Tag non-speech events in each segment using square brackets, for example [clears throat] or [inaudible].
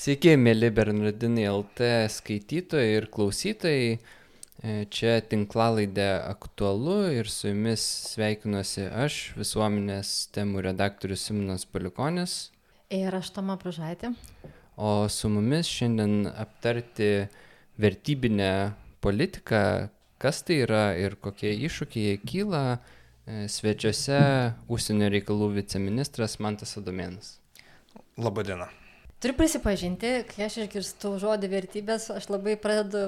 Sveiki, mėly Bernardinai LT skaitytojai ir klausytojai. E, čia tinklalaidė aktualu ir su jumis sveikinuosi aš, visuomenės temų redaktorius Simonas Palikonis. Ir aš Toma Pražaitė. O su mumis šiandien aptarti vertybinę politiką, kas tai yra ir kokie iššūkiai kyla e, svečiuose užsienio reikalų viceministras Mantas Adomėnas. Labadiena. Turiu prisipažinti, kai aš išgirstu žodį vertybės, aš labai pradedu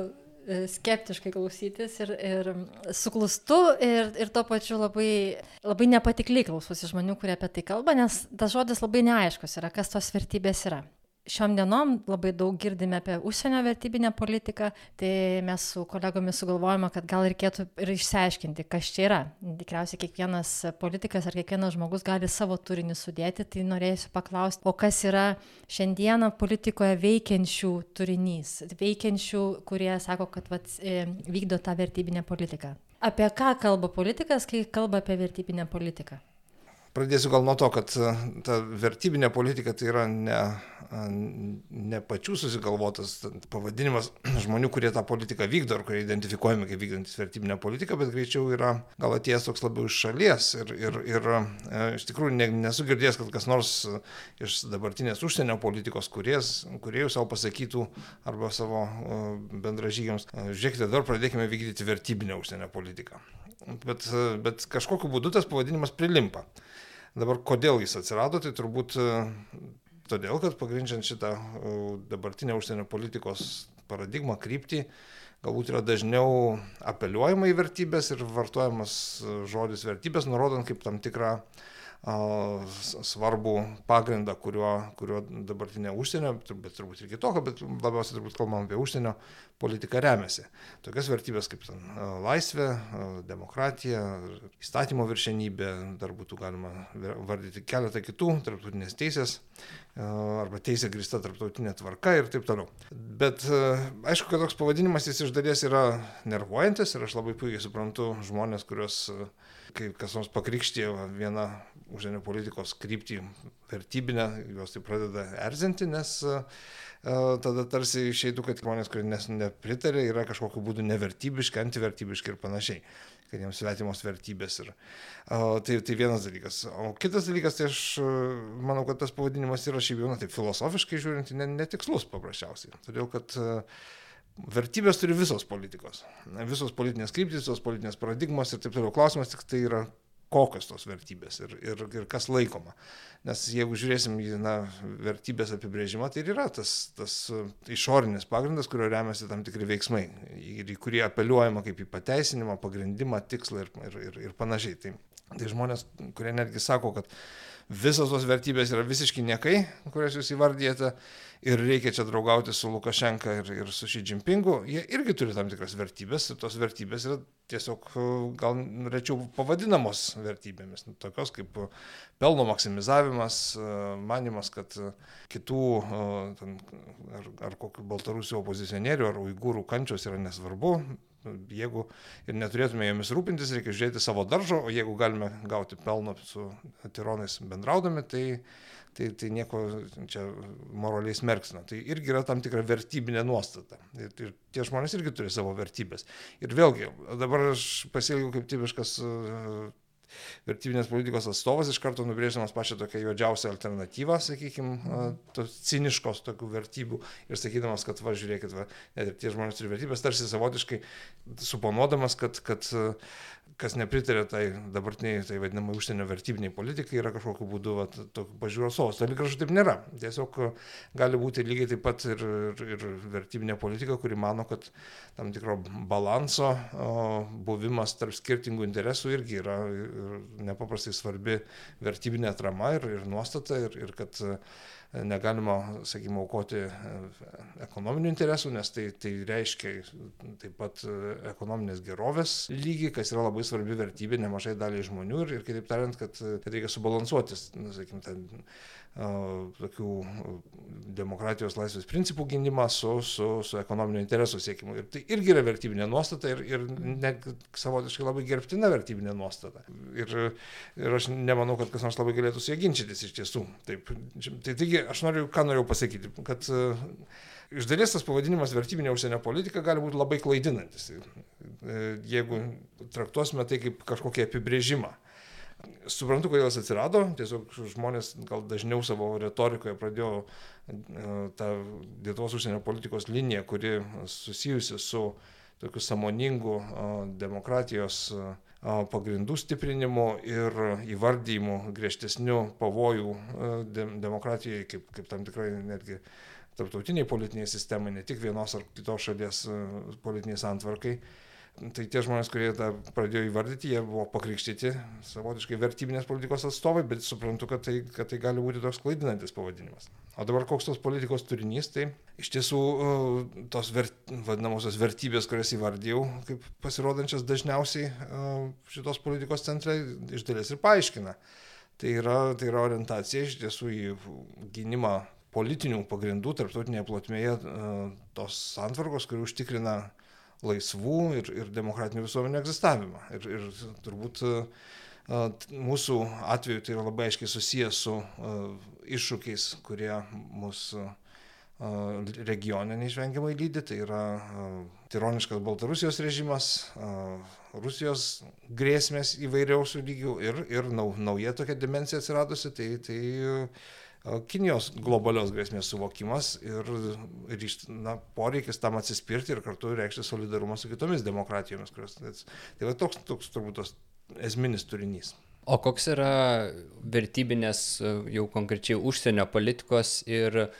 e, skeptiškai klausytis ir, ir suklustu ir, ir tuo pačiu labai, labai nepatikliai klausosi žmonių, kurie apie tai kalba, nes tas žodis labai neaiškus yra, kas tos vertybės yra šiom dienom labai daug girdime apie užsienio vertybinę politiką, tai mes su kolegomis sugalvojame, kad gal reikėtų ir išsiaiškinti, kas čia yra. Tikriausiai kiekvienas politikas ar kiekvienas žmogus gali savo turinį sudėti, tai norėsiu paklausti, o kas yra šiandieną politikoje veikiančių turinys, veikiančių, kurie sako, kad vat, e, vykdo tą vertybinę politiką. Apie ką kalba politikas, kai kalba apie vertybinę politiką? Pradėsiu gal nuo to, kad e, ta vertybinė politika tai yra ne, e, ne pačių susigalvotas pavadinimas [clears throat] žmonių, kurie tą politiką vykdo ar kurie identifikuojami kaip vykdantis vertybinę politiką, bet greičiau yra gal atėjęs toks labiau iš šalies. Ir, ir, ir e, iš tikrųjų ne, nesu girdėjęs, kad kas nors iš dabartinės užsienio politikos kuries, kuriejų savo pasakytų arba savo bendražygiams, žiūrėkite, dar pradėkime vykdyti vertybinę užsienio politiką. Bet, bet kažkokiu būdu tas pavadinimas prilimpa. Dabar kodėl jis atsirado, tai turbūt e, todėl, kad pagrindžiant šitą e, dabartinę užsienio politikos paradigmą, kryptį, galbūt yra dažniau apeliuojama į vertybės ir vartojamas e, žodis vertybės, nurodant kaip tam tikrą svarbų pagrindą, kuriuo, kuriuo dabartinė užsienio, bet turbūt ir kitokio, bet labiausiai turbūt kalbam apie užsienio politiką remiasi. Tokias vertybės kaip ten, laisvė, demokratija, įstatymo viršenybė, dar būtų galima vardyti keletą kitų tarptautinės teisės arba teisė grįsta tarptautinė tvarka ir taip toliau. Bet aišku, kad toks pavadinimas jis iš dalies yra nervuojantis ir aš labai puikiai suprantu žmonės, kurios, kai kas nors pakrikštė vieną užsienio politikos kryptį vertybinę, juos tai pradeda erzinti, nes uh, tada tarsi išeitų, kad žmonės, kurie nepritarė, yra kažkokiu būdu nevertybiški, antivertybiški ir panašiai, kad jiems svetimos vertybės. Ir, uh, tai, tai vienas dalykas. O kitas dalykas, tai aš manau, kad tas pavadinimas yra šiaip jau, na, taip filosofiškai žiūrint, netikslus paprasčiausiai. Todėl, kad Vertybės turi visos politikos. Visos politinės kryptys, visos politinės paradigmos ir taip toliau. Klausimas tik tai yra, kokios tos vertybės ir, ir, ir kas laikoma. Nes jeigu žiūrėsim į na, vertybės apibrėžimą, tai ir yra tas, tas išorinis pagrindas, kurio remiasi tam tikri veiksmai ir į kurį apeliuojama kaip į pateisinimą, pagrindimą, tikslą ir, ir, ir, ir panašiai. Tai, tai žmonės, kurie netgi sako, kad visos tos vertybės yra visiškai niekai, kurias jūs įvardyjate ir reikia čia draugauti su Lukašenka ir, ir su Xi Jinpingu, jie irgi turi tam tikras vertybės ir tos vertybės yra tiesiog gal rečiau pavadinamos vertybėmis, nu, tokios kaip pelno maksimizavimas, manimas, kad kitų ten, ar, ar kokių baltarusių opozicionierių ar uigūrų kančios yra nesvarbu, jeigu ir neturėtume jomis rūpintis, reikia žiūrėti savo daržo, o jeigu galime gauti pelno su tironais bendraudami, tai tai, tai nieko čia moraliai smerksina. Tai irgi yra tam tikra vertybinė nuostata. Ir, ir tie žmonės irgi turi savo vertybės. Ir vėlgi, dabar aš pasielgiau kaip tipiškas vertybinės politikos atstovas iš karto nubrėžiamas pačią tokią juodžiausią alternatyvą, sakykime, mhm. ciniškos tokių vertybių ir sakydamas, kad va, žiūrėkit, va, net ir tie žmonės turi vertybės, tarsi savotiškai suponuodamas, kad, kad kas nepritarė tai dabartiniai, tai vadinamai užsienio vertybiniai politikai, yra kažkokiu būdu va, tokių pažiūros sovas. Toli gražu taip nėra. Tiesiog gali būti lygiai taip pat ir, ir, ir vertybinė politika, kuri mano, kad tam tikro balanso o, buvimas tarp skirtingų interesų irgi yra nepaprastai svarbi vertybinė atrama ir, ir nuostata ir, ir kad negalima, sakykime, aukoti e, ekonominių interesų, nes tai, tai reiškia taip pat e, ekonominės gerovės lygį, kas yra labai svarbi vertybė nemažai daliai žmonių ir, ir kitaip tariant, kad, kad reikia subalansuotis, sakykime, ten tokių demokratijos laisvės principų gynimą su, su, su ekonominio interesų siekimu. Ir tai irgi yra vertybinė nuostata ir, ir net savotiškai labai gerbtina vertybinė nuostata. Ir, ir aš nemanau, kad kas nors labai galėtų su ją ginčytis iš tiesų. Taip, tai taigi aš noriu, ką noriu pasakyti, kad iš dalies tas pavadinimas vertybinė užsienio politika gali būti labai klaidinantis, jeigu traktuosime tai kaip kažkokį apibrėžimą. Suprantu, kodėl jis atsirado, tiesiog žmonės gal dažniau savo retorikoje pradėjo e, tą Lietuvos užsienio politikos liniją, kuri susijusi su tokiu samoningu demokratijos pagrindų stiprinimu ir įvardymu griežtesnių pavojų demokratijai, kaip, kaip tam tikrai netgi tarptautiniai politiniai sistemai, ne tik vienos ar kitos šalies politiniai santvarkai. Tai tie žmonės, kurie tą pradėjo įvardyti, jie buvo pakrikštyti savotiškai vertybinės politikos atstovai, bet suprantu, kad tai, kad tai gali būti toks klaidinantis pavadinimas. O dabar koks tos politikos turinys, tai iš tiesų e, tos vert, vadinamosios vertybės, kurias įvardėjau, kaip pasirodančias dažniausiai e, šitos politikos centrai, iš dalies ir paaiškina. Tai yra, tai yra orientacija iš tiesų į gynimą politinių pagrindų tarptautinėje plotmėje e, tos santvarkos, kuri užtikrina laisvų ir, ir demokratinių visuomenių egzistavimą. Ir, ir turbūt mūsų atveju tai yra labai aiškiai susijęs su iššūkiais, kurie mūsų regione neišvengiamai lydi, tai yra tironiškas Baltarusijos režimas, Rusijos grėsmės įvairiausių lygių ir, ir nau, nauja tokia dimensija atsiradusi, tai, tai Kinijos globalios grėsmės suvokimas ir, ir na, poreikis tam atsispirti ir kartu reikšti solidarumą su kitomis demokratijomis. Kurios, tai va toks, toks turbūt tos esminis turinys. O koks yra vertybinės jau konkrečiai užsienio politikos ir uh,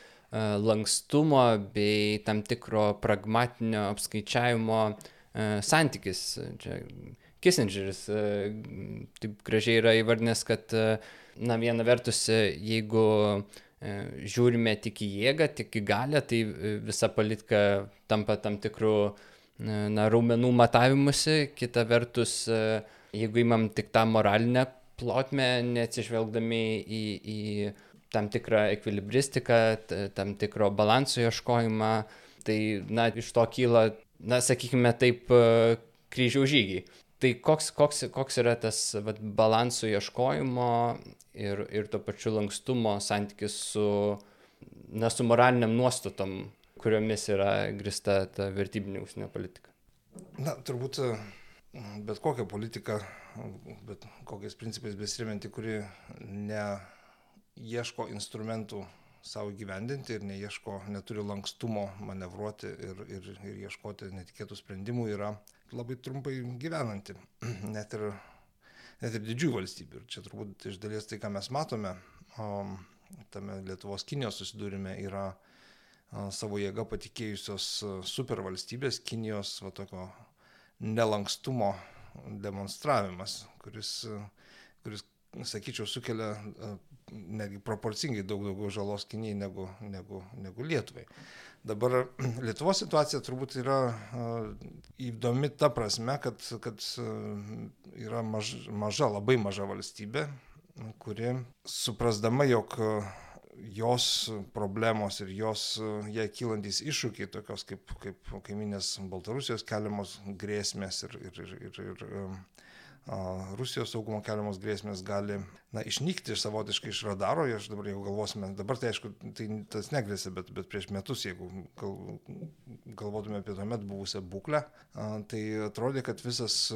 lankstumo bei tam tikro pragmatinio apskaičiavimo uh, santykis? Čia Kissingeris uh, taip gražiai yra įvardinęs, kad uh, na viena vertus, e, jeigu e, žiūrime tik į jėgą, tik į galę, tai e, visa politika tampa tam tikrų na, raumenų matavimusi, kita vertus, jeigu imam tik tą moralinę plotmę, neatsižvelgdami į, į tam tikrą ekvilibristiką, tam tikro balanso ieškojimą, tai na, iš to kyla, na, sakykime taip, kryžiaus žygiai. Tai koks, koks, koks yra tas vat, balansų ieškojimo ir, ir to pačiu lankstumo santykis su, na, su moraliniam nuostatom, kuriomis yra grista ta vertybinė užsienio politika? Na, turbūt bet kokia politika, bet kokiais principais besiriminti, kuri neieško instrumentų savo gyvendinti ir neieško, neturi lankstumo manevruoti ir, ir, ir ieškoti netikėtų sprendimų, yra labai trumpai gyvenanti, [clears throat] net ir net ir didžiųjų valstybių. Ir čia turbūt iš dalies tai, ką mes matome, o, tame Lietuvos Kinijos susidūrime yra o, savo jėga patikėjusios supervalstybės Kinijos va, tokio nelankstumo demonstravimas, kuris, kuris sakyčiau, sukelia netgi proporcingai daug daugiau žalos Kinijai negu, negu, negu Lietuvai. Dabar [clears throat] Lietuvos situacija turbūt yra įdomi ta prasme, kad, kad yra maž, maža, labai maža valstybė, kuri suprasdama, jog jos problemos ir jos jai kylantis iššūkiai, tokios kaip, kaip kaiminės Baltarusijos keliamos grėsmės ir, ir, ir, ir, ir Rusijos saugumo keliamos grėsmės gali na, išnykti savotiškai iš radaro, aš dabar jau galvosime, dabar tai aišku, tai tas negrėsia, bet, bet prieš metus, jeigu gal, galvotume apie tuomet buvusią būklę, tai atrodė, kad visas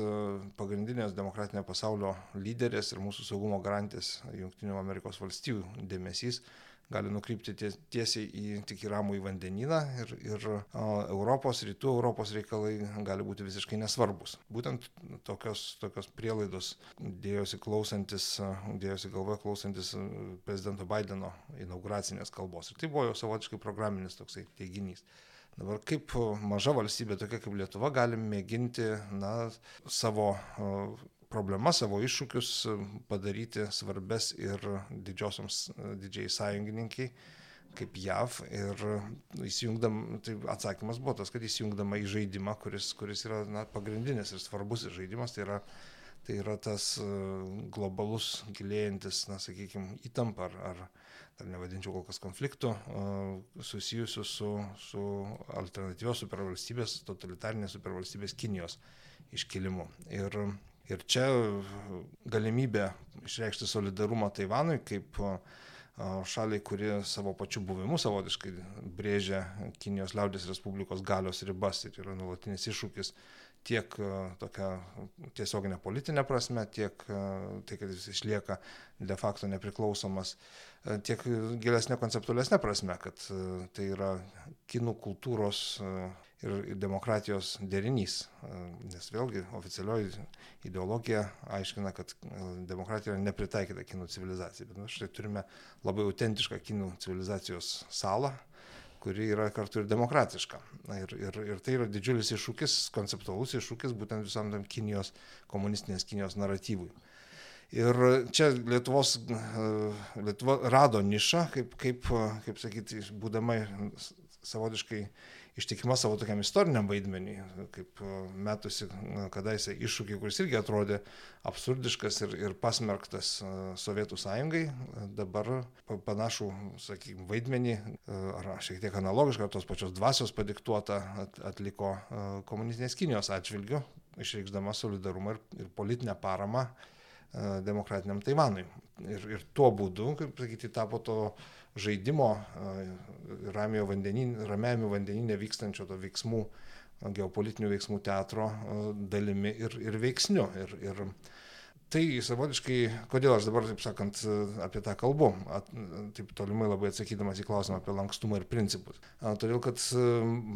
pagrindinės demokratinio pasaulio lyderės ir mūsų saugumo garantės Junktinių Amerikos valstybių dėmesys gali nukrypti tiesiai į tik į ramų į vandenyną ir, ir Europos, rytų Europos reikalai gali būti visiškai nesvarbus. Būtent tokios, tokios prielaidos dėjosi klausantis, dėjosi galvoje klausantis prezidento Bideno inauguracinės kalbos. Ir tai buvo jau savotiškai programinis toksai teiginys. Dabar kaip maža valstybė, tokia kaip Lietuva, gali mėginti na, savo problemas, savo iššūkius padaryti svarbes ir didžiosioms, didžiai sąjungininkiai kaip JAV ir įsijungdam, tai atsakymas buvo tas, kad įsijungdama į žaidimą, kuris, kuris yra na, pagrindinis ir svarbus žaidimas, tai yra, tai yra tas globalus, gilėjantis, na, sakykime, įtampa ar, ar dar nevadinčiau kol kas konfliktų, susijusių su, su alternatyvios supervalstybės, totalitarinės supervalstybės Kinijos iškilimu. Ir, ir čia galimybė išreikšti solidarumą Taivanui kaip šaliai, kuri savo pačiu buvimu savotiškai brėžia Kinijos liaudės Respublikos galios ribas ir yra nuolatinis iššūkis tiek tokia tiesioginė politinė prasme, tiek tai, kad jis išlieka de facto nepriklausomas, tiek gilesnė konceptualesnė prasme, kad tai yra kinų kultūros ir demokratijos derinys. Nes vėlgi oficialioji ideologija aiškina, kad demokratija yra nepritaikyta kinų civilizacijai. Bet mes štai turime labai autentišką kinų civilizacijos salą, kuri yra kartu ir demokratiška. Ir, ir, ir tai yra didžiulis iššūkis, konceptualus iššūkis būtent visam tam Kinijos, komunistinės Kinijos naratyvui. Ir čia Lietuvos, Lietuva rado nišą, kaip, kaip, kaip sakyti, būdama savotiškai ištikima savo tokiam istoriniam vaidmeniui, kaip e, metusi kadaise iššūkį, kuris irgi atrodė absurdiškas ir, ir pasmerktas e, Sovietų sąjungai, dabar panašų, sakykime, vaidmenį, e, ar šiek tiek analogišką, tos pačios dvasios padiktuotą atliko komunistinės Kinijos atžvilgiu, išreikšdama solidarumą ir, ir politinę paramą demokratiniam Taivanui. Ir, ir tuo būdu, kaip sakyti, tapo to žaidimo ramiojo vandeninė, ramiajame vandeninė vykstančio to veiksmų, geopolitinių veiksmų teatro dalimi ir, ir veiksniu. Ir, ir tai savotiškai, kodėl aš dabar, taip sakant, apie tą kalbu, at, taip tolimai labai atsakydamas į klausimą apie lankstumą ir principus. Todėl, kad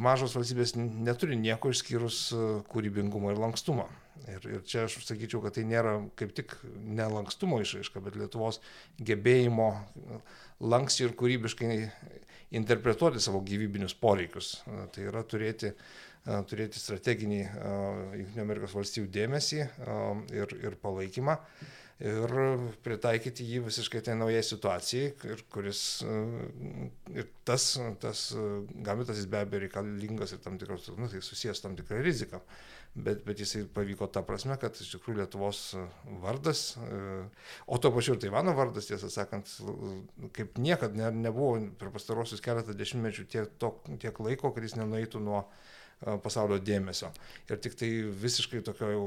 mažos valstybės neturi nieko išskyrus kūrybingumo ir lankstumo. Ir, ir čia aš sakyčiau, kad tai nėra kaip tik nelankstumo išraiška, bet Lietuvos gebėjimo lankščiai ir kūrybiškai interpretuoti savo gyvybinius poreikius. Tai yra turėti, turėti strateginį JAV dėmesį ir, ir palaikymą ir pritaikyti jį visiškai tai naujai situacijai, ir kuris ir tas, tas gamintas jis be abejo reikalingas ir tam tikros, nu, tai susijęs tam tikrą riziką bet, bet jisai pavyko ta prasme, kad iš tikrųjų Lietuvos vardas, o to pačiu ir Taivano vardas, tiesą sakant, kaip niekad ne, nebuvo per pastarosius keletą dešimtmečių tiek, to, tiek laiko, kad jis nenueitų nuo pasaulio dėmesio. Ir tik tai visiškai tokio jau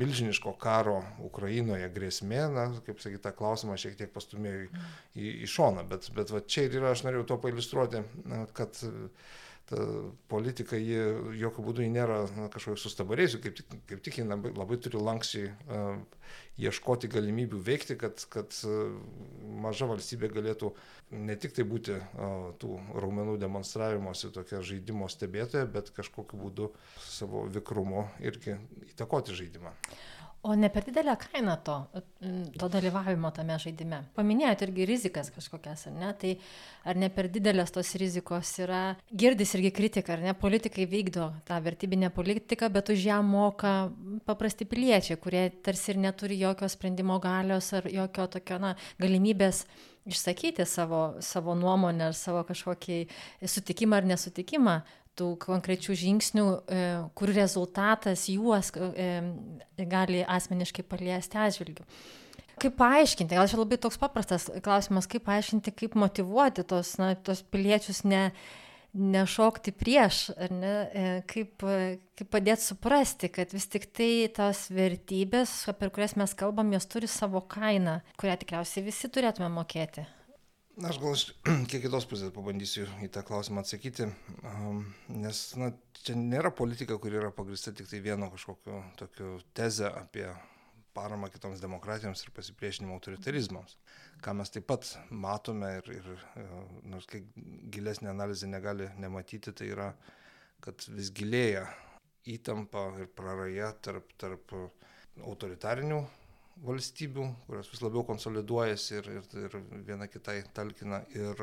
milžiniško karo Ukrainoje grėsmė, na, kaip sakyti, tą klausimą šiek tiek pastumėjo į, į, į šoną. Bet, bet va, čia ir yra, aš norėjau to pailustruoti, kad ta politika, ji jokių būdų nėra na, kažkokiu sustabarėjusiu, kaip kaip tik ji labai, labai turi lankščiai uh, ieškoti galimybių veikti, kad, kad uh, maža valstybė galėtų ne tik tai būti uh, tų raumenų demonstravimuose tokia žaidimo stebėtoja, bet kažkokiu būdu savo vikrumu irgi įtakoti žaidimą. O ne per didelė kaina to, to dalyvavimo tame žaidime. Paminėjote irgi rizikas kažkokias, ar ne? Tai ar ne per didelės tos rizikos yra, girdis irgi kritika, ar ne? Politikai vykdo tą vertybinę politiką, bet už ją moka paprasti piliečiai, kurie tarsi ir neturi jokio sprendimo galios ar jokio tokio, na, galimybės išsakyti savo, savo nuomonę ar savo kažkokį sutikimą ar nesutikimą tų konkrečių žingsnių, e, kur rezultatas juos e, gali asmeniškai paliesti atžvilgių. Kaip paaiškinti, gal čia labai toks paprastas klausimas, kaip paaiškinti, kaip motivuoti tos, na, tos piliečius ne, nešokti prieš, ar ne, e, kaip, kaip padėti suprasti, kad vis tik tai tos vertybės, apie kurias mes kalbam, jos turi savo kainą, kurią tikriausiai visi turėtume mokėti. Aš gal iš [clears throat] kiek kitos pusės pabandysiu į tą klausimą atsakyti, nes na, čia nėra politika, kuri yra pagrista tik tai vieno kažkokio tokio tezę apie paramą kitoms demokratijoms ir pasipriešinimą autoritarizmams. Ką mes taip pat matome ir, ir e, nors kiek gilesnė analizė negali nematyti, tai yra, kad vis gilėja įtampa ir praraja tarp, tarp autoritarinių valstybių, kurios vis labiau konsoliduojasi ir, ir, ir viena kitai talkina ir,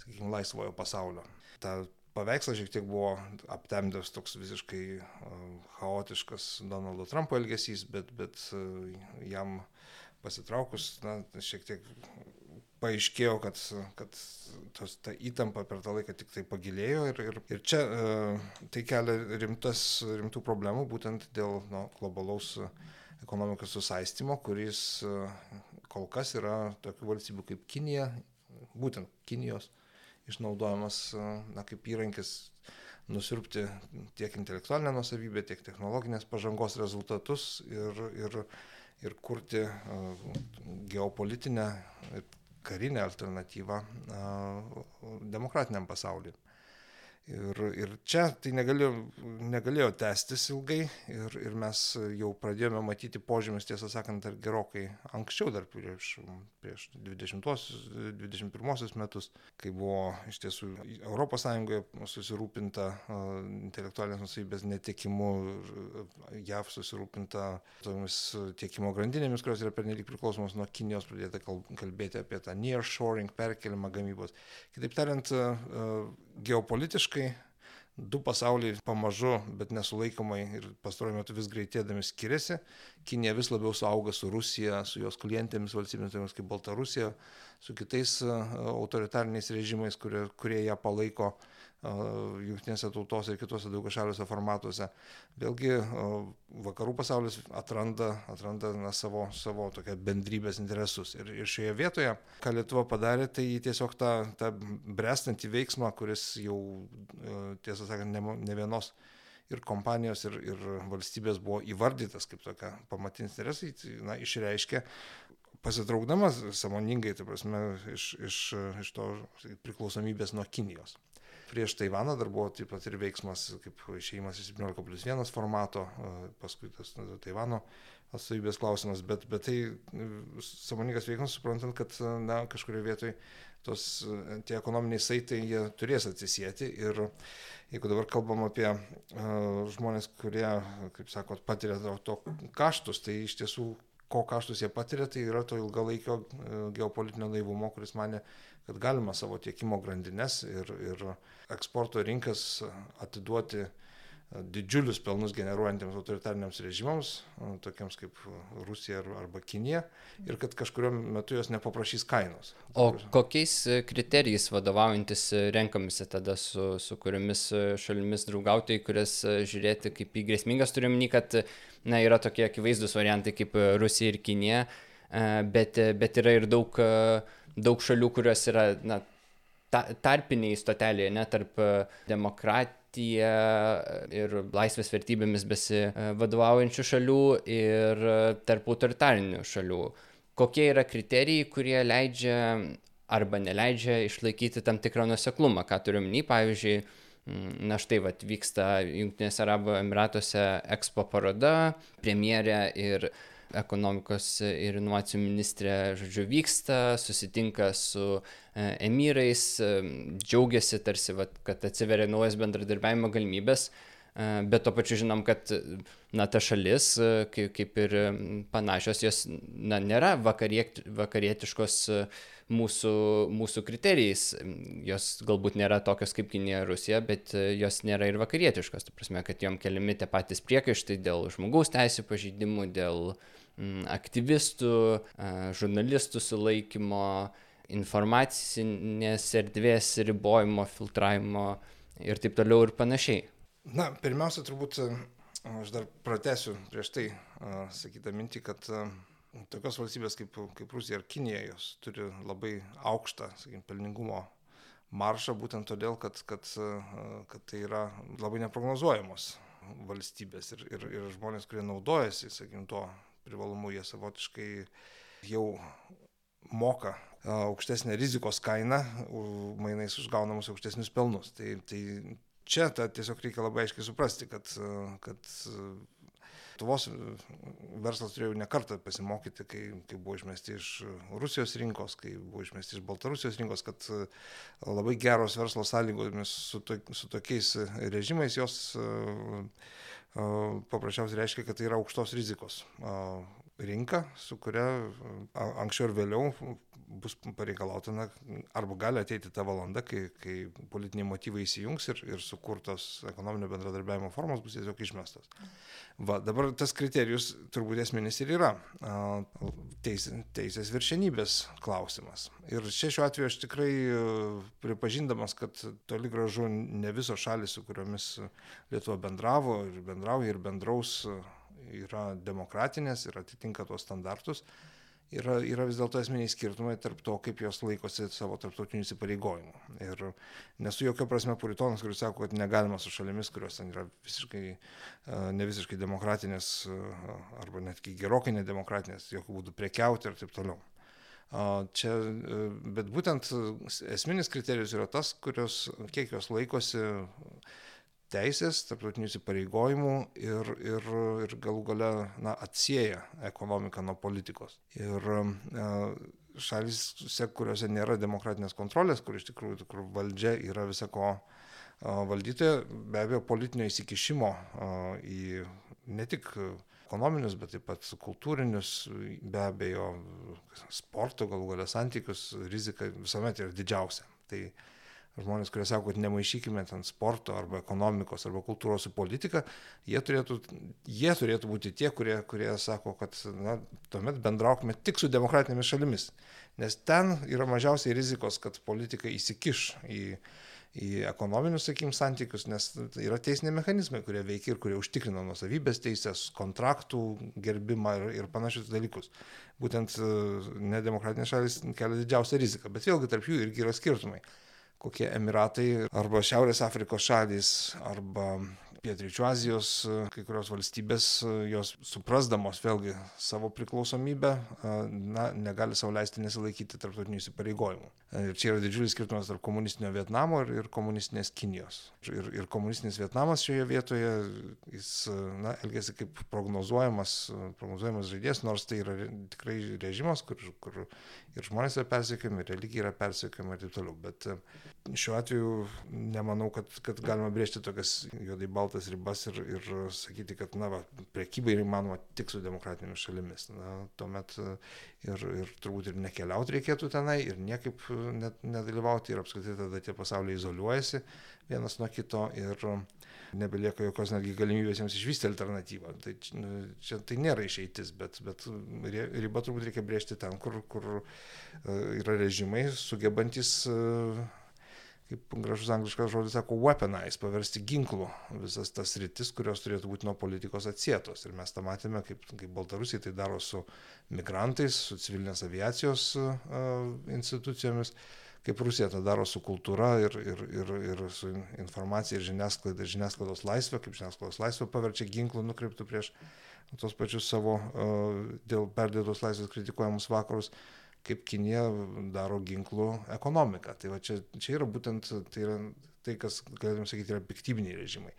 sakykime, laisvojo pasaulio. Ta paveikslą šiek tiek buvo aptemdęs toks visiškai chaotiškas Donaldo Trumpo elgesys, bet, bet jam pasitraukus, na, šiek tiek paaiškėjo, kad, kad tos, ta įtampa per tą laiką tik tai pagilėjo ir, ir, ir čia tai kelia rimtas, rimtų problemų būtent dėl no, globalaus ekonomikos susaistymo, kuris e, kol kas yra tokių valstybių kaip Kinija, būtent Kinijos išnaudojamas na, kaip įrankis nusirpti tiek intelektualinę nusavybę, tiek technologinės pažangos rezultatus ir, ir, ir kurti geopolitinę ir karinę alternatyvą demokratiniam pasauliu. Ir, ir čia tai negalėjo, negalėjo tęstis ilgai ir, ir mes jau pradėjome matyti požymius, tiesą sakant, dar gerokai anksčiau, dar prieš, prieš 20-21 metus, kai buvo iš tiesų ES susirūpinta intelektualinės nusavybės netekimu, JAV susirūpinta tomis tiekimo grandinėmis, kurios yra pernelyg priklausomos nuo Kinijos, pradėta kalbėti apie tą nearshoring, perkelimą gamybos. Kitaip tariant, uh, geopolitiškai du pasauliai pamažu, bet nesulaikomai ir pastaruoju metu vis greitėdami skiriasi. Kinija vis labiau suauga su Rusija, su jos klientėmis valstybėmis kaip Baltarusija, su kitais autoritariniais režimais, kurie, kurie ją palaiko jungtinėse tautose ir kitose daugiašaliuose formatuose. Vėlgi vakarų pasaulis atranda, atranda na, savo, savo tokią bendrybės interesus. Ir, ir šioje vietoje, ką Lietuva padarė, tai tiesiog tą, tą brestantį veiksmą, kuris jau, tiesą sakant, ne, ne vienos ir kompanijos, ir, ir valstybės buvo įvardytas kaip tokia pamatinis interesai, na, išreiškė pasitraukdamas samoningai, tai prasme, iš, iš, iš to priklausomybės nuo Kinijos prieš Taivaną dar buvo taip pat ir veiksmas kaip išėjimas iš 17 plus 1 formato, paskui tas Taivano atstovybės klausimas, bet, bet tai samoningas veiksmas, suprantant, kad na, kažkurioje vietoje tos tie ekonominiai saitai jie turės atsisėti ir jeigu dabar kalbam apie uh, žmonės, kurie, kaip sakot, patiria to, to kaštus, tai iš tiesų ko kaštus jie patiria, tai yra to ilgalaikio e, geopolitinio naivumo, kuris mane, kad galima savo tiekimo grandinės ir, ir eksporto rinkas atiduoti uh, didžiulius pelnus generuojantiems autoritariniams režimams, tokiems kaip Rusija arba Kinija, ir kad kažkurio metu jos nepaprašys kainos. O kokiais kriterijais vadovaujantis renkamisi tada su, su kuriomis šalimis draugauti, į kurias žiūrėti kaip į grėsmingas, turim ny, kad na, yra tokie akivaizdus variantai kaip Rusija ir Kinija, bet, bet yra ir daug, daug šalių, kurios yra na, ta, tarpiniai stotelėje, ne tarp demokratijos demokratija ir laisvės vertybėmis besivadovaujančių šalių ir tarp autoritarinių šalių. Kokie yra kriterijai, kurie leidžia arba neleidžia išlaikyti tam tikrą nuseklumą, ką turiu minį, pavyzdžiui, Na štai, vat, vyksta Junktinėse Arabo Emiratuose ekspo paroda, premjerė ir ekonomikos ir inovacijų ministrė, žodžiu, vyksta, susitinka su e, emirais, e, džiaugiasi tarsi, vat, kad atsiveria naujas bendradarbiavimo galimybės, bet to pačiu žinom, kad na, ta šalis, kaip, kaip ir panašios, jos na, nėra vakariet, vakarietiškos mūsų, mūsų kriterijais. Jos galbūt nėra tokios kaip Kinija ir Rusija, bet jos nėra ir vakarietiškos. Tai prasme, kad jom keliami tie patys priekaištai dėl žmogaus teisų pažeidimų, dėl aktyvistų, žurnalistų sulaikymo, informacinės erdvės ribojimo, filtravimo ir taip toliau ir panašiai. Na, pirmiausia, turbūt aš dar pratęsiu prieš tai sakytą mintį, kad tokios valstybės kaip, kaip Rusija ir Kinija, jos turi labai aukštą, sakykime, pelningumo maršą būtent todėl, kad, kad, kad tai yra labai neprognozuojamos valstybės ir, ir, ir žmonės, kurie naudojasi, sakykime, tuo privalumų jie savotiškai jau moka aukštesnę rizikos kainą, mainais užgaunamus aukštesnius pelnus. Tai, tai čia ta, tiesiog reikia labai aiškiai suprasti, kad, kad Lietuvos verslas turėjo ne kartą pasimokyti, kai, kai buvo išmesti iš Rusijos rinkos, kai buvo išmesti iš Baltarusijos rinkos, kad labai geros verslo sąlygomis su, to, su tokiais režimais jos paprasčiausiai reiškia, kad tai yra aukštos rizikos rinka, su kuria anksčiau ir vėliau bus pareikalauta, na, arba gali ateiti ta valanda, kai, kai politiniai motyvai įsijungs ir, ir sukurtos ekonominio bendradarbiavimo formos bus tiesiog išmestos. Va, dabar tas kriterijus turbūt esminis ir yra teis, teisės viršenybės klausimas. Ir čia šiuo atveju aš tikrai pripažindamas, kad toli gražu ne visos šalis, su kuriomis Lietuva bendravo ir bendrauja ir bendraus yra demokratinės ir atitinka tuos standartus yra, yra vis dėlto esminiai skirtumai tarp to, kaip jos laikosi savo tarptautinių įsipareigojimų. Ir nesu jokio prasme puritonas, kuris sako, kad negalima su šalimis, kurios ten yra visiškai, ne visiškai demokratinės arba netgi gerokai nedemokratinės, jokių būdų prekiauti ir taip toliau. Čia, bet būtent esminis kriterijus yra tas, kurios, kiek jos laikosi teisės, tarptautinių įsipareigojimų ir, ir, ir galų gale na, atsieja ekonomiką nuo politikos. Ir e, šalis, kuriuose nėra demokratinės kontrolės, kur iš tikrųjų kur valdžia yra visako e, valdytoja, be abejo, politinio įsikišimo e, į ne tik ekonominius, bet taip pat kultūrinius, be abejo, sporto galų galę santykius, rizika visuomet yra didžiausia. Tai žmonės, kurie sako, kad nemaišykime ten sporto arba ekonomikos arba kultūros su politika, jie turėtų, jie turėtų būti tie, kurie, kurie sako, kad na, tuomet bendraukime tik su demokratinėmis šalimis. Nes ten yra mažiausiai rizikos, kad politika įsikiš į, į ekonominius, sakykim, santykius, nes yra teisiniai mechanizmai, kurie veikia ir kurie užtikrina nusavybės teisės, kontraktų gerbimą ir, ir panašius dalykus. Būtent e, nedemokratinės šalis kelia didžiausią riziką, bet vėlgi tarp jų irgi yra skirtumai kokie Emiratai arba Šiaurės Afrikos šalys arba Pietryčių Azijos kai kurios valstybės, jos suprasdamos vėlgi savo priklausomybę, na, negali savo leisti nesilaikyti tarptautinių įsipareigojimų. Ir čia yra didžiulis skirtumas tarp komunistinio Vietnamo ir, ir komunistinės Kinijos. Ir, ir komunistinis Vietnamas šioje vietoje, jis, na, elgesi kaip prognozuojamas, prognozuojamas žaidėjas, nors tai yra tikrai režimas, kur, kur ir žmonės yra persekiami, ir religija yra persekiama ir taip toliau. Bet šiuo atveju nemanau, kad, kad galima brėžti tokias juodai baltas ribas ir, ir sakyti, kad, na, va, priekyba yra įmanoma tik su demokratinėmis šalimis. Na, tuomet ir, ir turbūt ir nekeliauti reikėtų tenai, ir niekaip net, nedalyvauti, ir apskritai tada tie pasauliai izoliuojasi vienas nuo kito. Ir, nebelieka jokios netgi galimybės jiems išvysti alternatyvą. Tai nu, čia tai nėra išeitis, bet, bet ribą turbūt reikia brėžti ten, kur, kur e, yra režimai sugebantis e, kaip gražus angliškas žodis sako, weaponize, paversti ginklų visas tas rytis, kurios turėtų būti nuo politikos atsietos. Ir mes tą matėme, kaip, kaip Baltarusiai tai daro su migrantais, su civilinės aviacijos uh, institucijomis. Uh, kaip Rusija tą daro su kultūra ir, ir, ir, ir su informacija ir žiniasklaida, žiniasklaidos laisvė, kaip žiniasklaidos laisvė paverčia ginklų nukreiptų prieš tos pačius savo dėl perdėtos laisvės kritikuojamus vakarus, kaip Kinija daro ginklų ekonomiką. Tai va čia, čia yra būtent tai, yra, tai kas, galėtum sakyti, yra piktybiniai režimai.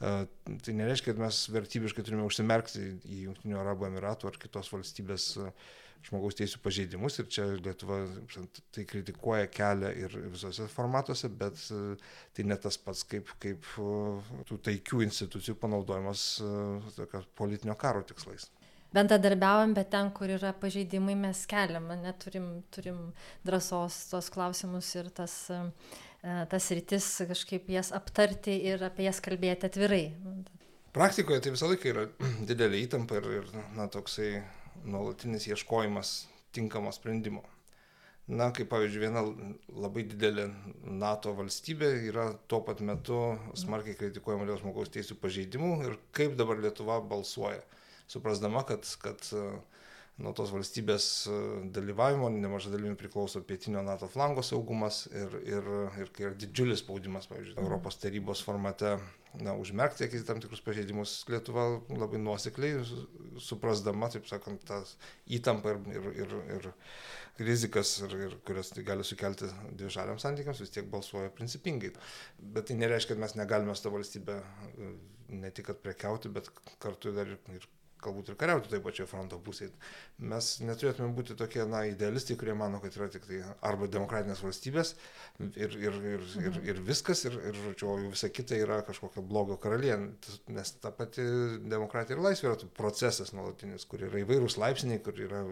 Tai nereiškia, kad mes vertybiškai turime užsimerkti į Junktinių Arabų Emiratų ar kitos valstybės uh, žmogaus teisų pažeidimus ir čia Lietuva tai kritikuoja kelią ir visose formatuose, bet tai ne tas pats kaip, kaip tų taikių institucijų panaudojimas politinio karo tikslais bendradarbiaujam, bet ten, kur yra pažeidimai, mes keliam, neturim turim drąsos tos klausimus ir tas, tas rytis kažkaip jas aptarti ir apie jas kalbėti atvirai. Praktikoje tai visą laiką yra [clears throat] didelė įtampa ir, ir na, toksai nuolatinis ieškojimas tinkamo sprendimo. Na, kaip pavyzdžiui, viena labai didelė NATO valstybė yra tuo pat metu smarkiai kritikuojama dėl žmogaus teisų pažeidimų ir kaip dabar Lietuva balsuoja, suprasdama, kad, kad nuo tos valstybės dalyvavimo nemažai dalimi priklauso pietinio NATO flango saugumas ir, ir, ir kai yra didžiulis spaudimas, pavyzdžiui, Europos tarybos formate na, užmerkti akis tam tikrus pažeidimus. Lietuva labai nuosekliai, suprasdama, taip sakant, tas įtampą ir, ir, ir, ir rizikas, ir, ir kurias tai gali sukelti dvišaliams santykiams, vis tiek balsuoja principingai. Bet tai nereiškia, kad mes negalime su tą valstybę ne tik prekiauti, bet kartu dar ir, ir galbūt ir kariauti toje pačioje fronto pusėje. Mes neturėtume būti tokie, na, idealistai, kurie mano, kad yra tik tai arba demokratinės valstybės ir, ir, ir, ir, ir viskas, ir, ir žodžiu, o visa kita yra kažkokia blogo karalienė. Nes ta pati demokratija ir laisvė yra procesas nuolatinis, kur yra įvairūs laipsniai, kur yra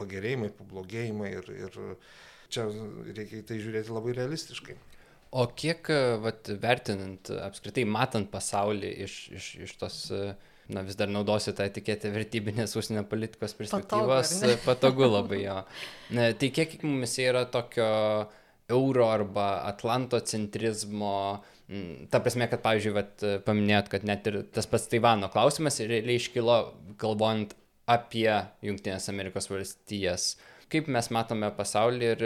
pagerėjimai, pablogėjimai ir, ir čia reikia į tai žiūrėti labai realistiškai. O kiek, vat, vertinant, apskritai matant pasaulį iš, iš, iš tos uh, na, vis dar naudosiu tą etiketę vertybinės užsienio politikos perspektyvos, patogu, patogu labai jo. Tai kiek mums yra tokio euro arba atlantocentrizmo, ta prasme, kad, pavyzdžiui, vat, paminėjot, kad net ir tas pats Taivano klausimas realiai iškilo galvojant apie Junktinės Amerikos valstijas. Kaip mes matome pasaulį ir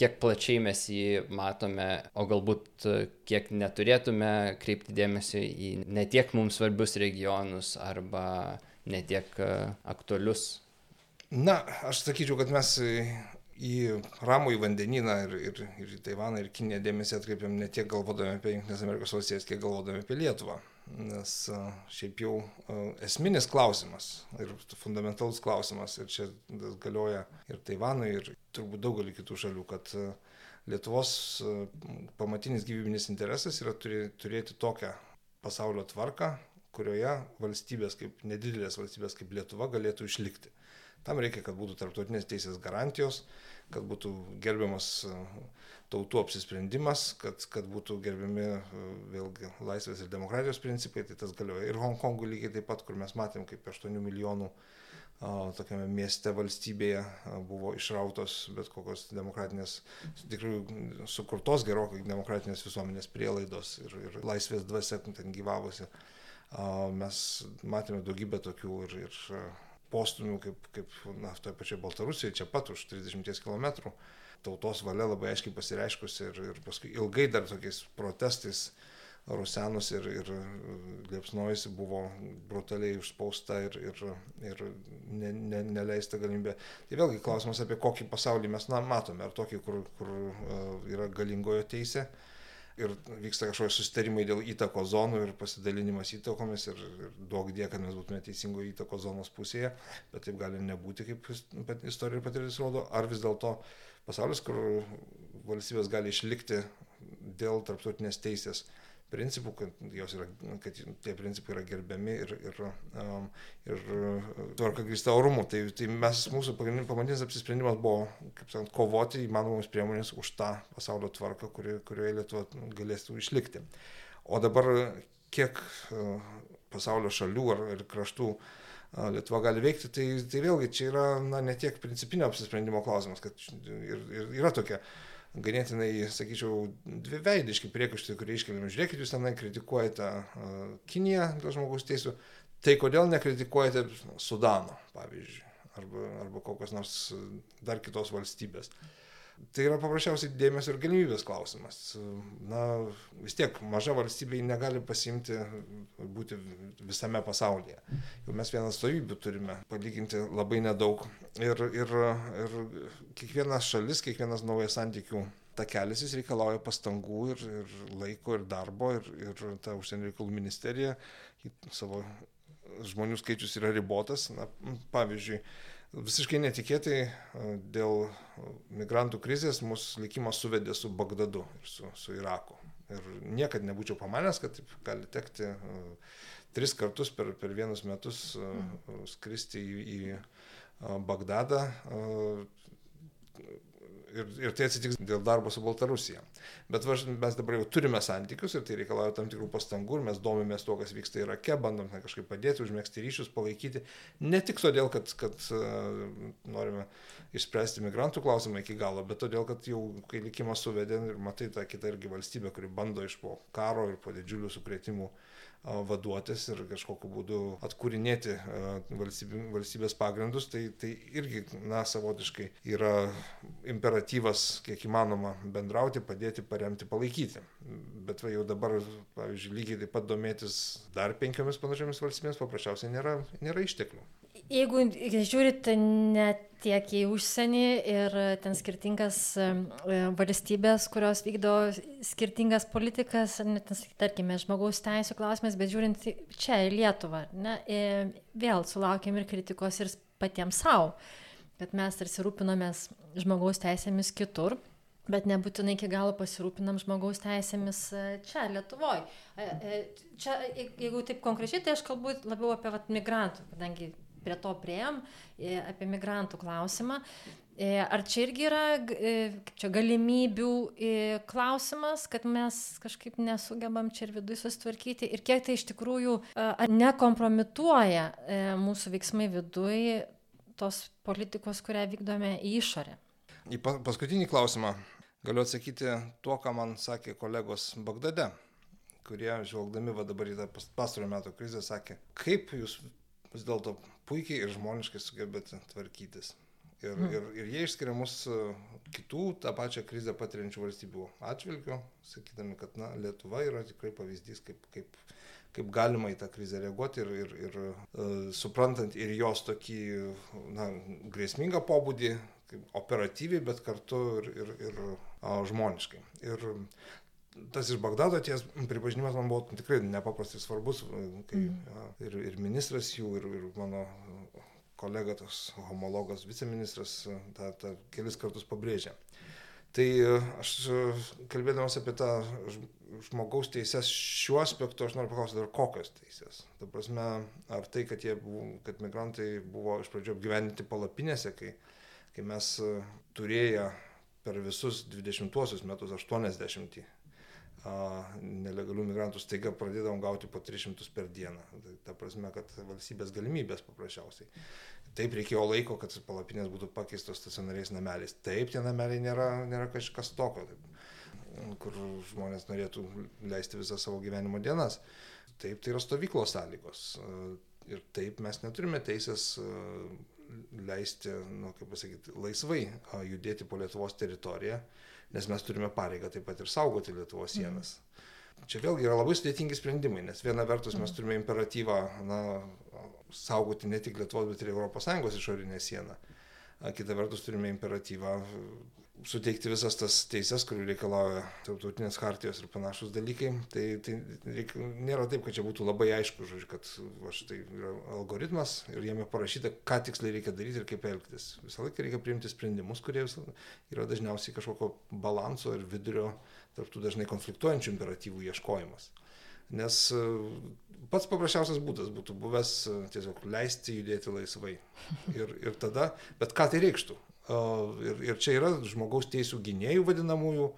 kiek plačiai mes jį matome, o galbūt kiek neturėtume kreipti dėmesio į netiek mums svarbius regionus arba netiek aktualius. Na, aš sakyčiau, kad mes į ramų į vandenyną ir, ir, ir į Taivaną ir Kiniją dėmesį atkreipiam ne tiek galvodami apie Junktinės Amerikos valstijas, kiek galvodami apie Lietuvą. Nes šiaip jau esminis klausimas ir fundamentalus klausimas, ir čia galioja ir Taivanui, ir turbūt daugelį kitų šalių, kad Lietuvos pamatinis gyvybinis interesas yra turėti tokią pasaulio tvarką, kurioje valstybės kaip nedidelės valstybės kaip Lietuva galėtų išlikti. Tam reikia, kad būtų tarptautinės teisės garantijos, kad būtų gerbiamas e, tautų apsisprendimas, kad, kad būtų gerbiami e, vėlgi laisvės ir demokratijos principai, tai tas galioja ir Hongkongui lygiai taip pat, kur mes matėm, kaip 8 milijonų tokiame mieste valstybėje buvo išrautos bet kokios demokratinės, tikrai sukurtos gerokai demokratinės visuomenės prielaidos ir, ir laisvės dvasia ten gyvavosi. Mes matėme daugybę tokių ir, ir postumių, kaip, kaip na, toje pačioje Baltarusijoje, čia pat už 30 km, tautos valia labai aiškiai pasireiškusi ir, ir paskui ilgai dar tokiais protestais rusenus ir, ir liepsnojusi buvo brutaliai užspausta ir, ir, ir ne, ne, neleista galimybė. Tai vėlgi klausimas apie kokį pasaulį mes na, matome, ar tokį, kur, kur yra galingojo teisė, ir vyksta kažkokie susitarimai dėl įtako zonų ir pasidalinimas įtakomis ir, ir duok die, kad mes būtume teisingo įtako zonos pusėje, bet taip gali nebūti, kaip istorija ir patirtis rodo, ar vis dėlto pasaulis, kur valstybės gali išlikti dėl tarptautinės teisės principų, kad, yra, kad tie principai yra gerbiami ir, ir, um, ir tvarka grįsta orumu. Tai, tai mes, mūsų pagrindinis apsisprendimas buvo, kaip sakant, kovoti įmanomomis priemonės už tą pasaulio tvarką, kuri, kurioje Lietuva galėtų išlikti. O dabar kiek uh, pasaulio šalių ar, ar kraštų uh, Lietuva gali veikti, tai, tai vėlgi čia yra na, ne tiek principinio apsisprendimo klausimas, kad ir, ir yra tokia ganėtinai, sakyčiau, dviveidiški priekaištai, kurie iškeliami. Žiūrėkit, jūs tenai kritikuojate uh, Kiniją dėl žmogaus teisų, tai kodėl nekritikuojate Sudano, pavyzdžiui, arba, arba kokios nors dar kitos valstybės. Uh, Tai yra paprasčiausiai dėmesio ir galimybės klausimas. Na, vis tiek maža valstybė negali pasimti būti visame pasaulyje. Jau mes vieną stovybę turime, palyginti labai nedaug. Ir, ir, ir kiekvienas šalis, kiekvienas naujas santykių takelis jis reikalauja pastangų ir, ir laiko ir darbo ir, ir ta užsienio reikalų ministerija savo žmonių skaičius yra ribotas. Na, pavyzdžiui, Visiškai netikėtai dėl migrantų krizės mūsų likimas suvedė su Bagdadu ir su, su Iraku. Ir niekad nebūčiau pamanęs, kad taip gali tekti tris kartus per, per vienus metus skristi į, į Bagdadą ir, ir tai atsitiks dėl darbo su Baltarusija. Bet va, mes dabar jau turime santykius ir tai reikalauja tam tikrų pastangų ir mes domimės to, kas vyksta Irake, bandom na, kažkaip padėti, užmėgsti ryšius, palaikyti. Ne tik todėl, kad, kad uh, norime išspręsti migrantų klausimą iki galo, bet todėl, kad jau kai likimas suvedė ir matai tą kitą irgi valstybę, kuri bando iš po karo ir po didžiulių sukretimų vaduotis ir kažkokiu būdu atkūrinėti valstybės pagrindus, tai, tai irgi, na, savotiškai yra imperatyvas, kiek įmanoma bendrauti, padėti, paremti, palaikyti. Bet va, jau dabar, pavyzdžiui, lygiai taip pat domėtis dar penkiomis panašiomis valstybėmis paprasčiausiai nėra, nėra išteklių. Jeigu žiūrit ne tiek į užsienį ir ten skirtingas e, valstybės, kurios vykdo skirtingas politikas, net, tarkime, žmogaus teisų klausimas, bet žiūrint čia į Lietuvą, ne, e, vėl sulaukėm ir kritikos ir patiems savo, kad mes tarsi rūpinomės žmogaus teisėmis kitur. Bet nebūtinai iki galo pasirūpinam žmogaus teisėmis e, čia, Lietuvoje. Čia, jeigu taip konkrečiai, tai aš kalbu labiau apie vat, migrantų, kadangi prie to prieėm, e, apie migrantų klausimą. E, ar čia irgi yra e, čia galimybių klausimas, kad mes kažkaip nesugebam čia ir viduje susitvarkyti ir kiek tai iš tikrųjų nekompromituoja mūsų veiksmai viduje tos politikos, kurią vykdome į išorę? Į paskutinį klausimą galiu atsakyti tuo, ką man sakė kolegos Bagdade kurie, žvelgdami va dabar į tą pastarojo metų krizę, sakė, kaip jūs vis dėlto puikiai ir žmoniškai sugebėti tvarkytis. Ir, mm. ir, ir jie išskiria mus e, kitų tą pačią krizę patiriančių valstybių atžvilgių, sakydami, kad na, Lietuva yra tikrai pavyzdys, kaip, kaip, kaip galima į tą krizę reaguoti ir, ir, ir uh, suprantant ir jos tokį na, grėsmingą pobūdį, operatyviai, bet kartu ir, ir, ir uh, žmoniškai. Ir tas iš Bagdado ties pripažinimas man buvo tikrai nepaprastai svarbus, kai mm. ir, ir ministras jų, ir, ir mano kolega, tas homologas, viceministras, tą, tą kelis kartus pabrėžė. Tai aš kalbėdamas apie tą žmogaus teises šiuo aspektu, aš noriu paklausti, ar kokios teisės. Ta prasme, ar tai, kad, buvo, kad migrantai buvo iš pradžio apgyvendinti palapinėse, kai, kai mes turėję per visus 20 metus 80 nelegalių migrantų staiga pradėdavom gauti po 300 per dieną. Tai ta prasme, kad valstybės galimybės paprasčiausiai. Taip reikėjo laiko, kad palapinės būtų pakeistos stacionariais nameliais. Taip, tie nameliai nėra, nėra kažkas tokio, taip, kur žmonės norėtų leisti visą savo gyvenimo dienas. Taip, tai yra stovyklos sąlygos. Ir taip mes neturime teisės leisti, nu, kaip pasakyti, laisvai judėti po Lietuvos teritoriją nes mes turime pareigą taip pat ir saugoti Lietuvos mhm. sienas. Mhm. Čia vėlgi yra labai sudėtingi sprendimai, nes viena vertus mes mhm. turime imperatyvą na, saugoti ne tik Lietuvos, bet ir ES išorinę sieną. Kita vertus turime imperatyvą suteikti visas tas teises, kurių reikalauja tautinės hartijos ir panašus dalykai. Tai, tai reik, nėra taip, kad čia būtų labai aišku, žodžiu, kad va, štai yra algoritmas ir jame parašyta, ką tiksliai reikia daryti ir kaip elgtis. Visą laiką reikia priimti sprendimus, kurie yra dažniausiai kažkokio balanso ir vidurio tarptų dažnai konfliktuojančių imperatyvų ieškojimas. Nes e, pats paprasčiausias būdas būtų buvęs e, tiesiog leisti judėti laisvai. Ir, ir tada, bet ką tai reikštų? Ir, ir čia yra žmogaus teisų gynėjų vadinamųjų,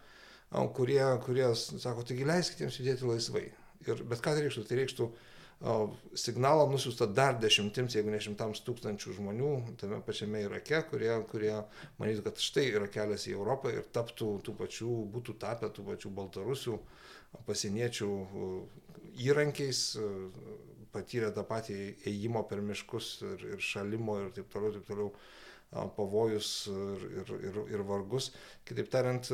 kurie, kurie sako, taigi leiskite jiems judėti laisvai. Ir, bet ką tai reikštų? Tai reikštų signalą nusiųsta dar dešimtims, jeigu ne šimtams tūkstančių žmonių tame pačiame Irake, kurie, kurie manytų, kad štai yra kelias į Europą ir taptų tų pačių, būtų tapę tų pačių baltarusių pasieniečių įrankiais, patyrę tą patį ėjimo per miškus ir, ir šalimo ir taip toliau, taip toliau pavojus ir, ir, ir, ir vargus. Kitaip tariant,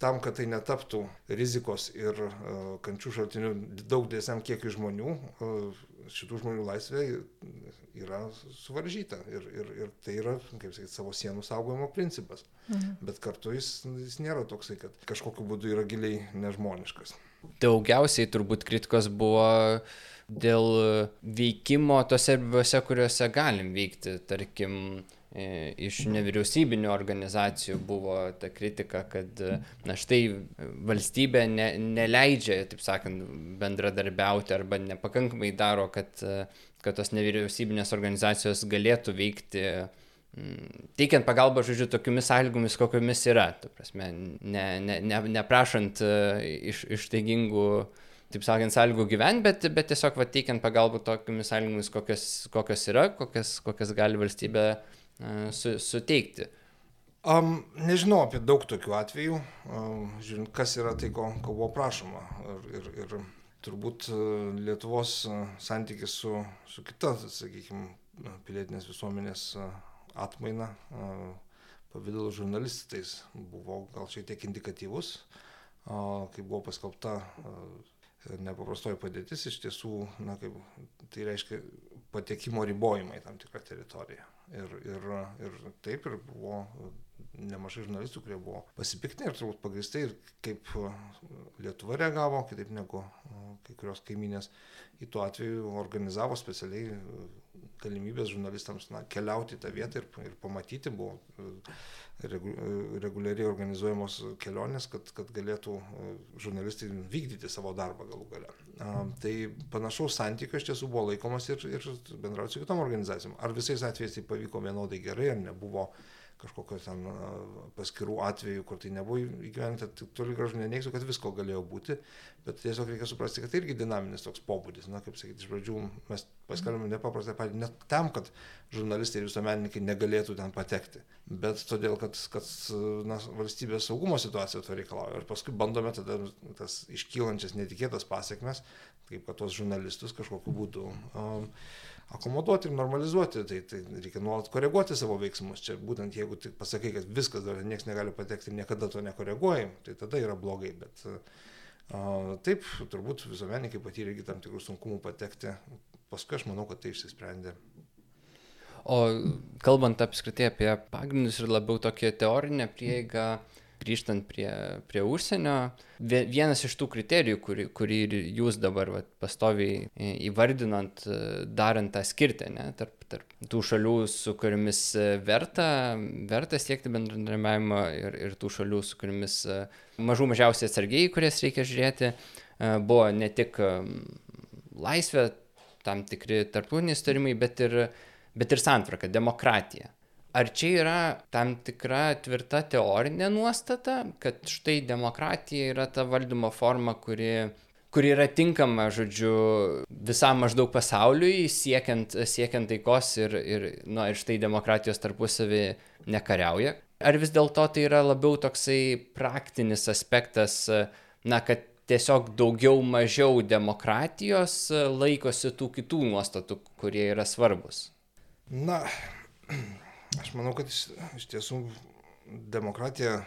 tam, kad tai netaptų rizikos ir kančių šaltinių daug dėsiam kiekiu žmonių, šitų žmonių laisvė yra suvaržyta. Ir, ir, ir tai yra, kaip sakyti, savo sienų saugojimo principas. Mhm. Bet kartu jis, jis nėra toksai, kad kažkokiu būdu yra giliai nežmoniškas. Daugiausiai turbūt kritikos buvo dėl veikimo tose erdvėse, kuriuose galim veikti, tarkim, E, iš nevyriausybinių organizacijų buvo ta kritika, kad na štai valstybė ne, neleidžia, taip sakant, bendradarbiauti arba nepakankamai daro, kad, kad tos nevyriausybinės organizacijos galėtų veikti teikiant pagalbą, žodžiu, tokiomis sąlygomis, kokiomis yra, tu prasme, ne, ne, ne, neprašant e, iš, ištaigingų, taip sakant, sąlygų gyventi, bet, bet tiesiog va, teikiant pagalbą tokiamis sąlygomis, kokios, kokios yra, kokias, kokias gali valstybė E, su, suteikti. Um, nežinau apie daug tokių atvejų, um, žiūrint, kas yra tai, ko, ko buvo prašoma. Ir, ir, ir turbūt e, Lietuvos e, santykis su, su kita, sakykime, pilietinės visuomenės atmaina, pavydalo žurnalistais buvo gal šiek tiek indikatyvus, kai buvo paskelbta nepaprastoji padėtis, iš tiesų, na, kaip, tai reiškia patekimo ribojimai tam tikrą teritoriją. Ir, ir, ir taip ir buvo nemažai žurnalistų, kurie buvo pasipiktinę ir turbūt pagristai, ir kaip Lietuva reagavo, kitaip negu kai kurios kaiminės į tuo atveju organizavo specialiai galimybės žurnalistams na, keliauti į tą vietą ir, ir pamatyti, buvo regu, reguliariai organizuojamos kelionės, kad, kad galėtų e, žurnalistai vykdyti savo darbą galų gale. Tai panašaus santykio iš tiesų buvo laikomas ir, ir bendrauti su kitom organizacijom. Ar visais atvejais tai pavyko vienodai gerai, ar nebuvo kažkokio ten paskirų atvejų, kur tai nebuvo įgyventa, tai toli gražu neneigsiu, kad visko galėjo būti, bet tiesiog reikia suprasti, kad tai irgi dinaminis toks pobūdis. Na, kaip sakyti, iš pradžių mes paskelbėme nepaprastai padėtį net tam, kad žurnalistai ir visuomenininkai negalėtų ten patekti, bet todėl, kad, kad na, valstybės saugumo situacija to reikalauja. Ir paskui bandome tada tas iškylančias netikėtas pasiekmes, kaip kad tos žurnalistus kažkokiu būdu um, akomoduoti ir normalizuoti, tai, tai reikia nuolat koreguoti savo veiksmus. Čia būtent jeigu tik pasakai, kad viskas dar niekas negali patekti ir niekada to nekoreguoji, tai tada yra blogai. Bet a, taip, turbūt visuomenininkai patyrė irgi tam tikrų sunkumų patekti. Paskui aš manau, kad tai išsisprendė. O kalbant apskritai apie pagrindus ir labiau tokią teorinę prieigą, grįžtant prie, prie užsienio, vienas iš tų kriterijų, kurį, kurį jūs dabar vat, pastoviai įvardinant, darant tą skirtį ne, tarp, tarp tų šalių, su kuriamis verta, verta siekti bendradarbiavimo ir, ir tų šalių, su kuriamis mažų mažiausiai atsargiai, kurias reikia žiūrėti, buvo ne tik laisvė, tam tikri tarptautiniai starimai, bet ir, bet ir santvarka, demokratija. Ar čia yra tam tikra tvirta teorinė nuostata, kad štai demokratija yra ta valdymo forma, kuri, kuri yra tinkama, žodžiu, visam maždaug pasauliui, siekiant, siekiant taikos ir, ir, nu, ir štai demokratijos tarpusavį nekariauja? Ar vis dėlto tai yra labiau toksai praktinis aspektas, na, kad tiesiog daugiau mažiau demokratijos laikosi tų kitų nuostatų, kurie yra svarbus? Na, [clears throat] Aš manau, kad iš, iš tiesų demokratija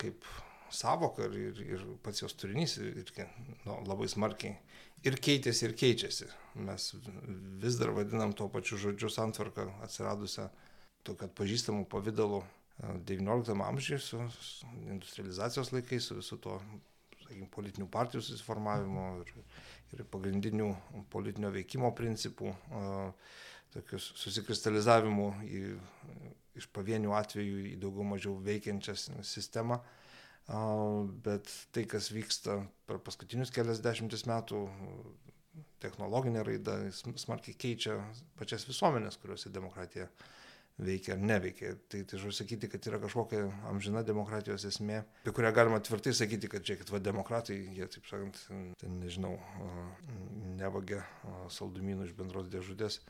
kaip savoka ir, ir, ir pats jos turinys irgi nu, labai smarkiai ir keitėsi, ir keičiasi. Mes vis dar vadinam tuo pačiu žodžiu santvarką atsiradusią tokiu atpažįstamu pavydalu XIX amžiuje su, su industrializacijos laikais, su visu to, sakykime, politinių partijų susiformavimo ir, ir pagrindinių politinio veikimo principų. Uh, tokiu susikristalizavimu į, iš pavienių atvejų į daugiau mažiau veikiančią sistemą. Bet tai, kas vyksta per paskutinius keliasdešimtis metų, technologinė raida smarkiai keičia pačias visuomenės, kuriuose demokratija veikia ar neveikia. Tai, tai žodžiu sakyti, kad yra kažkokia amžina demokratijos esmė, apie kurią galima tvirtai sakyti, kad čia, kad va demokratai, jie, taip sakant, ten nežinau, nevagia saldumynų iš bendros dėžutės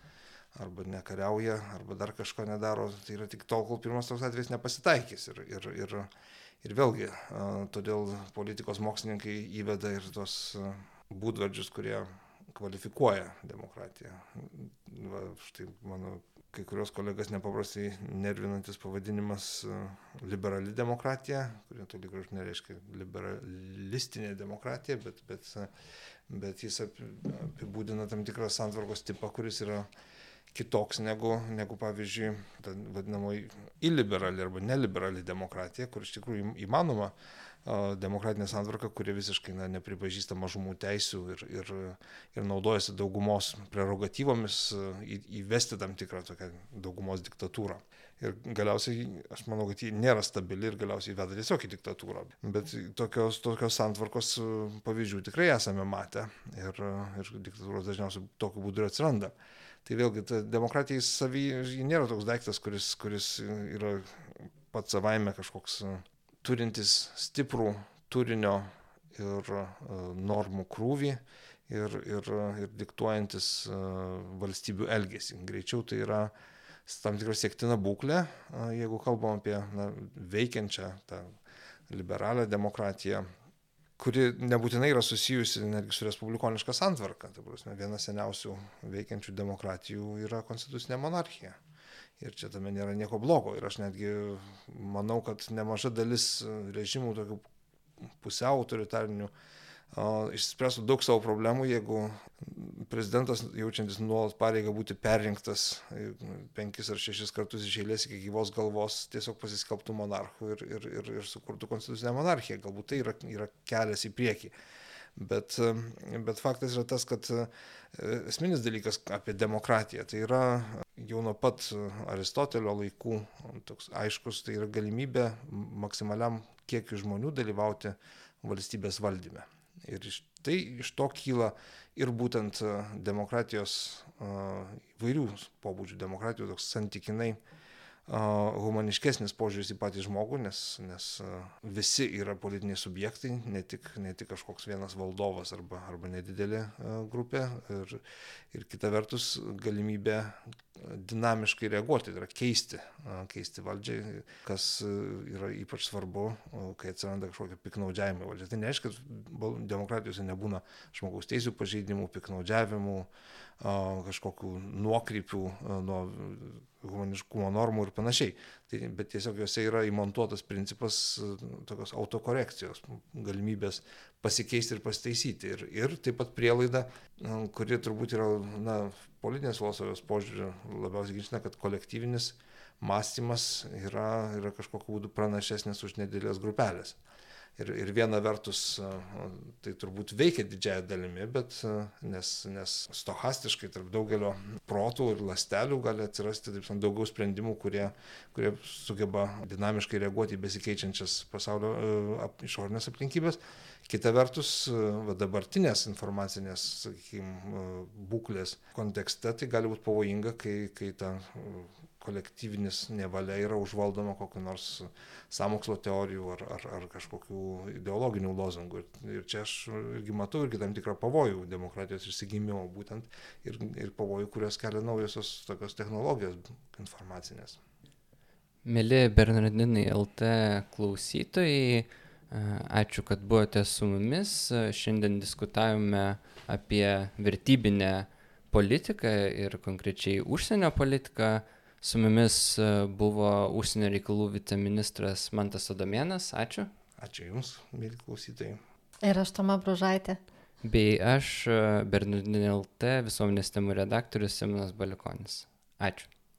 arba nekariauja, arba dar kažko nedaro, tai yra tik tol, kol pirmas toks atvejis nepasitaikys. Ir, ir, ir, ir vėlgi, todėl politikos mokslininkai įveda ir tos būdvardžius, kurie kvalifikuoja demokratiją. Va, štai mano kai kurios kolegas nepaprastai nervinantis pavadinimas liberali demokratija, kuri toli gražu nereiškia liberalistinė demokratija, bet, bet, bet jis apibūdina tam tikrą santvarkos tipą, kuris yra uh, kitoks negu, negu pavyzdžiui, vadinamoji iliberali arba neliberali demokratija, kur iš tikrųjų įmanoma demokratinė santvarka, kuri visiškai na, nepripažįsta mažumų teisių ir, ir, ir naudojasi daugumos prerogatyvomis į, įvesti tam tikrą tokią daugumos diktatūrą. Ir galiausiai aš manau, kad ji nėra stabili ir galiausiai veda tiesiog į diktatūrą. Bet tokios, tokios santvarkos pavyzdžių tikrai esame matę ir, ir diktatūros dažniausiai tokiu būdu ir atsiranda. Tai vėlgi, ta demokratija į savį, nėra toks daiktas, kuris, kuris yra pats savaime kažkoks e, turintis stiprų turinio ir uh, normų krūvį ir, ir, ir diktuojantis uh, valstybių elgesį. Greičiau tai yra tam tikra siektina būklė, jeigu kalbam apie na, veikiančią tą liberalią demokratiją, kuri nebūtinai yra susijusi netgi su respublikoniška santvarka. Ta prasme, viena seniausių veikiančių demokratijų yra konstitucinė monarchija. Ir čia tame nėra nieko blogo. Ir aš netgi manau, kad nemaža dalis režimų tokių pusiau autoritarinių uh, išspręstų daug savo problemų, jeigu prezidentas, jaučiantis nuolat pareigą būti perrinktas e, penkis ar šešis kartus iš eilės iki gyvos galvos, tiesiog pasiskelbtų monarchų ir, ir, ir, ir sukurtų konstitucinę monarchiją. Galbūt tai yra, yra kelias į priekį. Bet, e, bet faktas yra tas, kad e, esminis dalykas apie demokratiją tai yra jau nuo pat Aristotelio laikų toks aiškus, tai yra galimybė maksimaliam kiekiu žmonių dalyvauti valstybės valdyme. Ir iš, tai iš to kyla ir būtent demokratijos, įvairių pobūdžių demokratijų toks santykinai humaniškesnis požiūris į patį žmogų, nes, nes visi yra politiniai subjektai, ne tik, ne tik kažkoks vienas valdovas arba, arba nedidelė grupė. Ir, ir kita vertus galimybė dinamiškai reaguoti, tai yra keisti, keisti valdžiai, kas yra ypač svarbu, kai atsiranda kažkokie piknaudžiavimai valdžia. Tai nereiškia, kad demokratijose nebūna žmogaus teisų pažeidimų, piknaudžiavimų, kažkokių nuokrypių nuo humaniškumo normų ir panašiai. Tai, bet tiesiog juose yra įmontuotas principas tokios autokorekcijos, galimybės pasikeisti ir pasitaisyti. Ir, ir taip pat prielaida, kuri turbūt yra na, politinės filosofijos požiūrį labiausiai ginčina, kad kolektyvinis mąstymas yra, yra kažkokiu būdu pranašesnis už nedėlės grupelės. Ir, ir viena vertus tai turbūt veikia didžiąją dalimi, bet nes, nes stochastiškai tarp daugelio protų ir lastelių gali atsirasti taip, daugiau sprendimų, kurie, kurie sugeba dinamiškai reaguoti į besikeičiančias pasaulio ap, išorinės aplinkybės. Kita vertus, va, dabartinės informacinės, sakykime, būklės kontekste tai gali būti pavojinga, kai, kai ta kolektyvinis nevalia yra užvaldoma kokiu nors samokslo teorijų ar, ar, ar kažkokių ideologinių lozungų. Ir, ir čia aš irgi matau irgi tam tikrą pavojų demokratijos išsigimimo būtent ir, ir pavojų, kurios kelia naujosios tokios technologijos informacinės. Mėly Bernardinai LT klausytojai, ačiū, kad buvote su mumis. Šiandien diskutavome apie vertybinę politiką ir konkrečiai užsienio politiką. Su mumis e, buvo užsienio reikalų viceministras Mantas Adomėnas. Ačiū. Ačiū Jums, mėly klausytojai. Ir aš Toma Bružaitė. Bei aš, e, Bernardinė LT, visuomenės temų redaktorius Simonas Balikonis. Ačiū.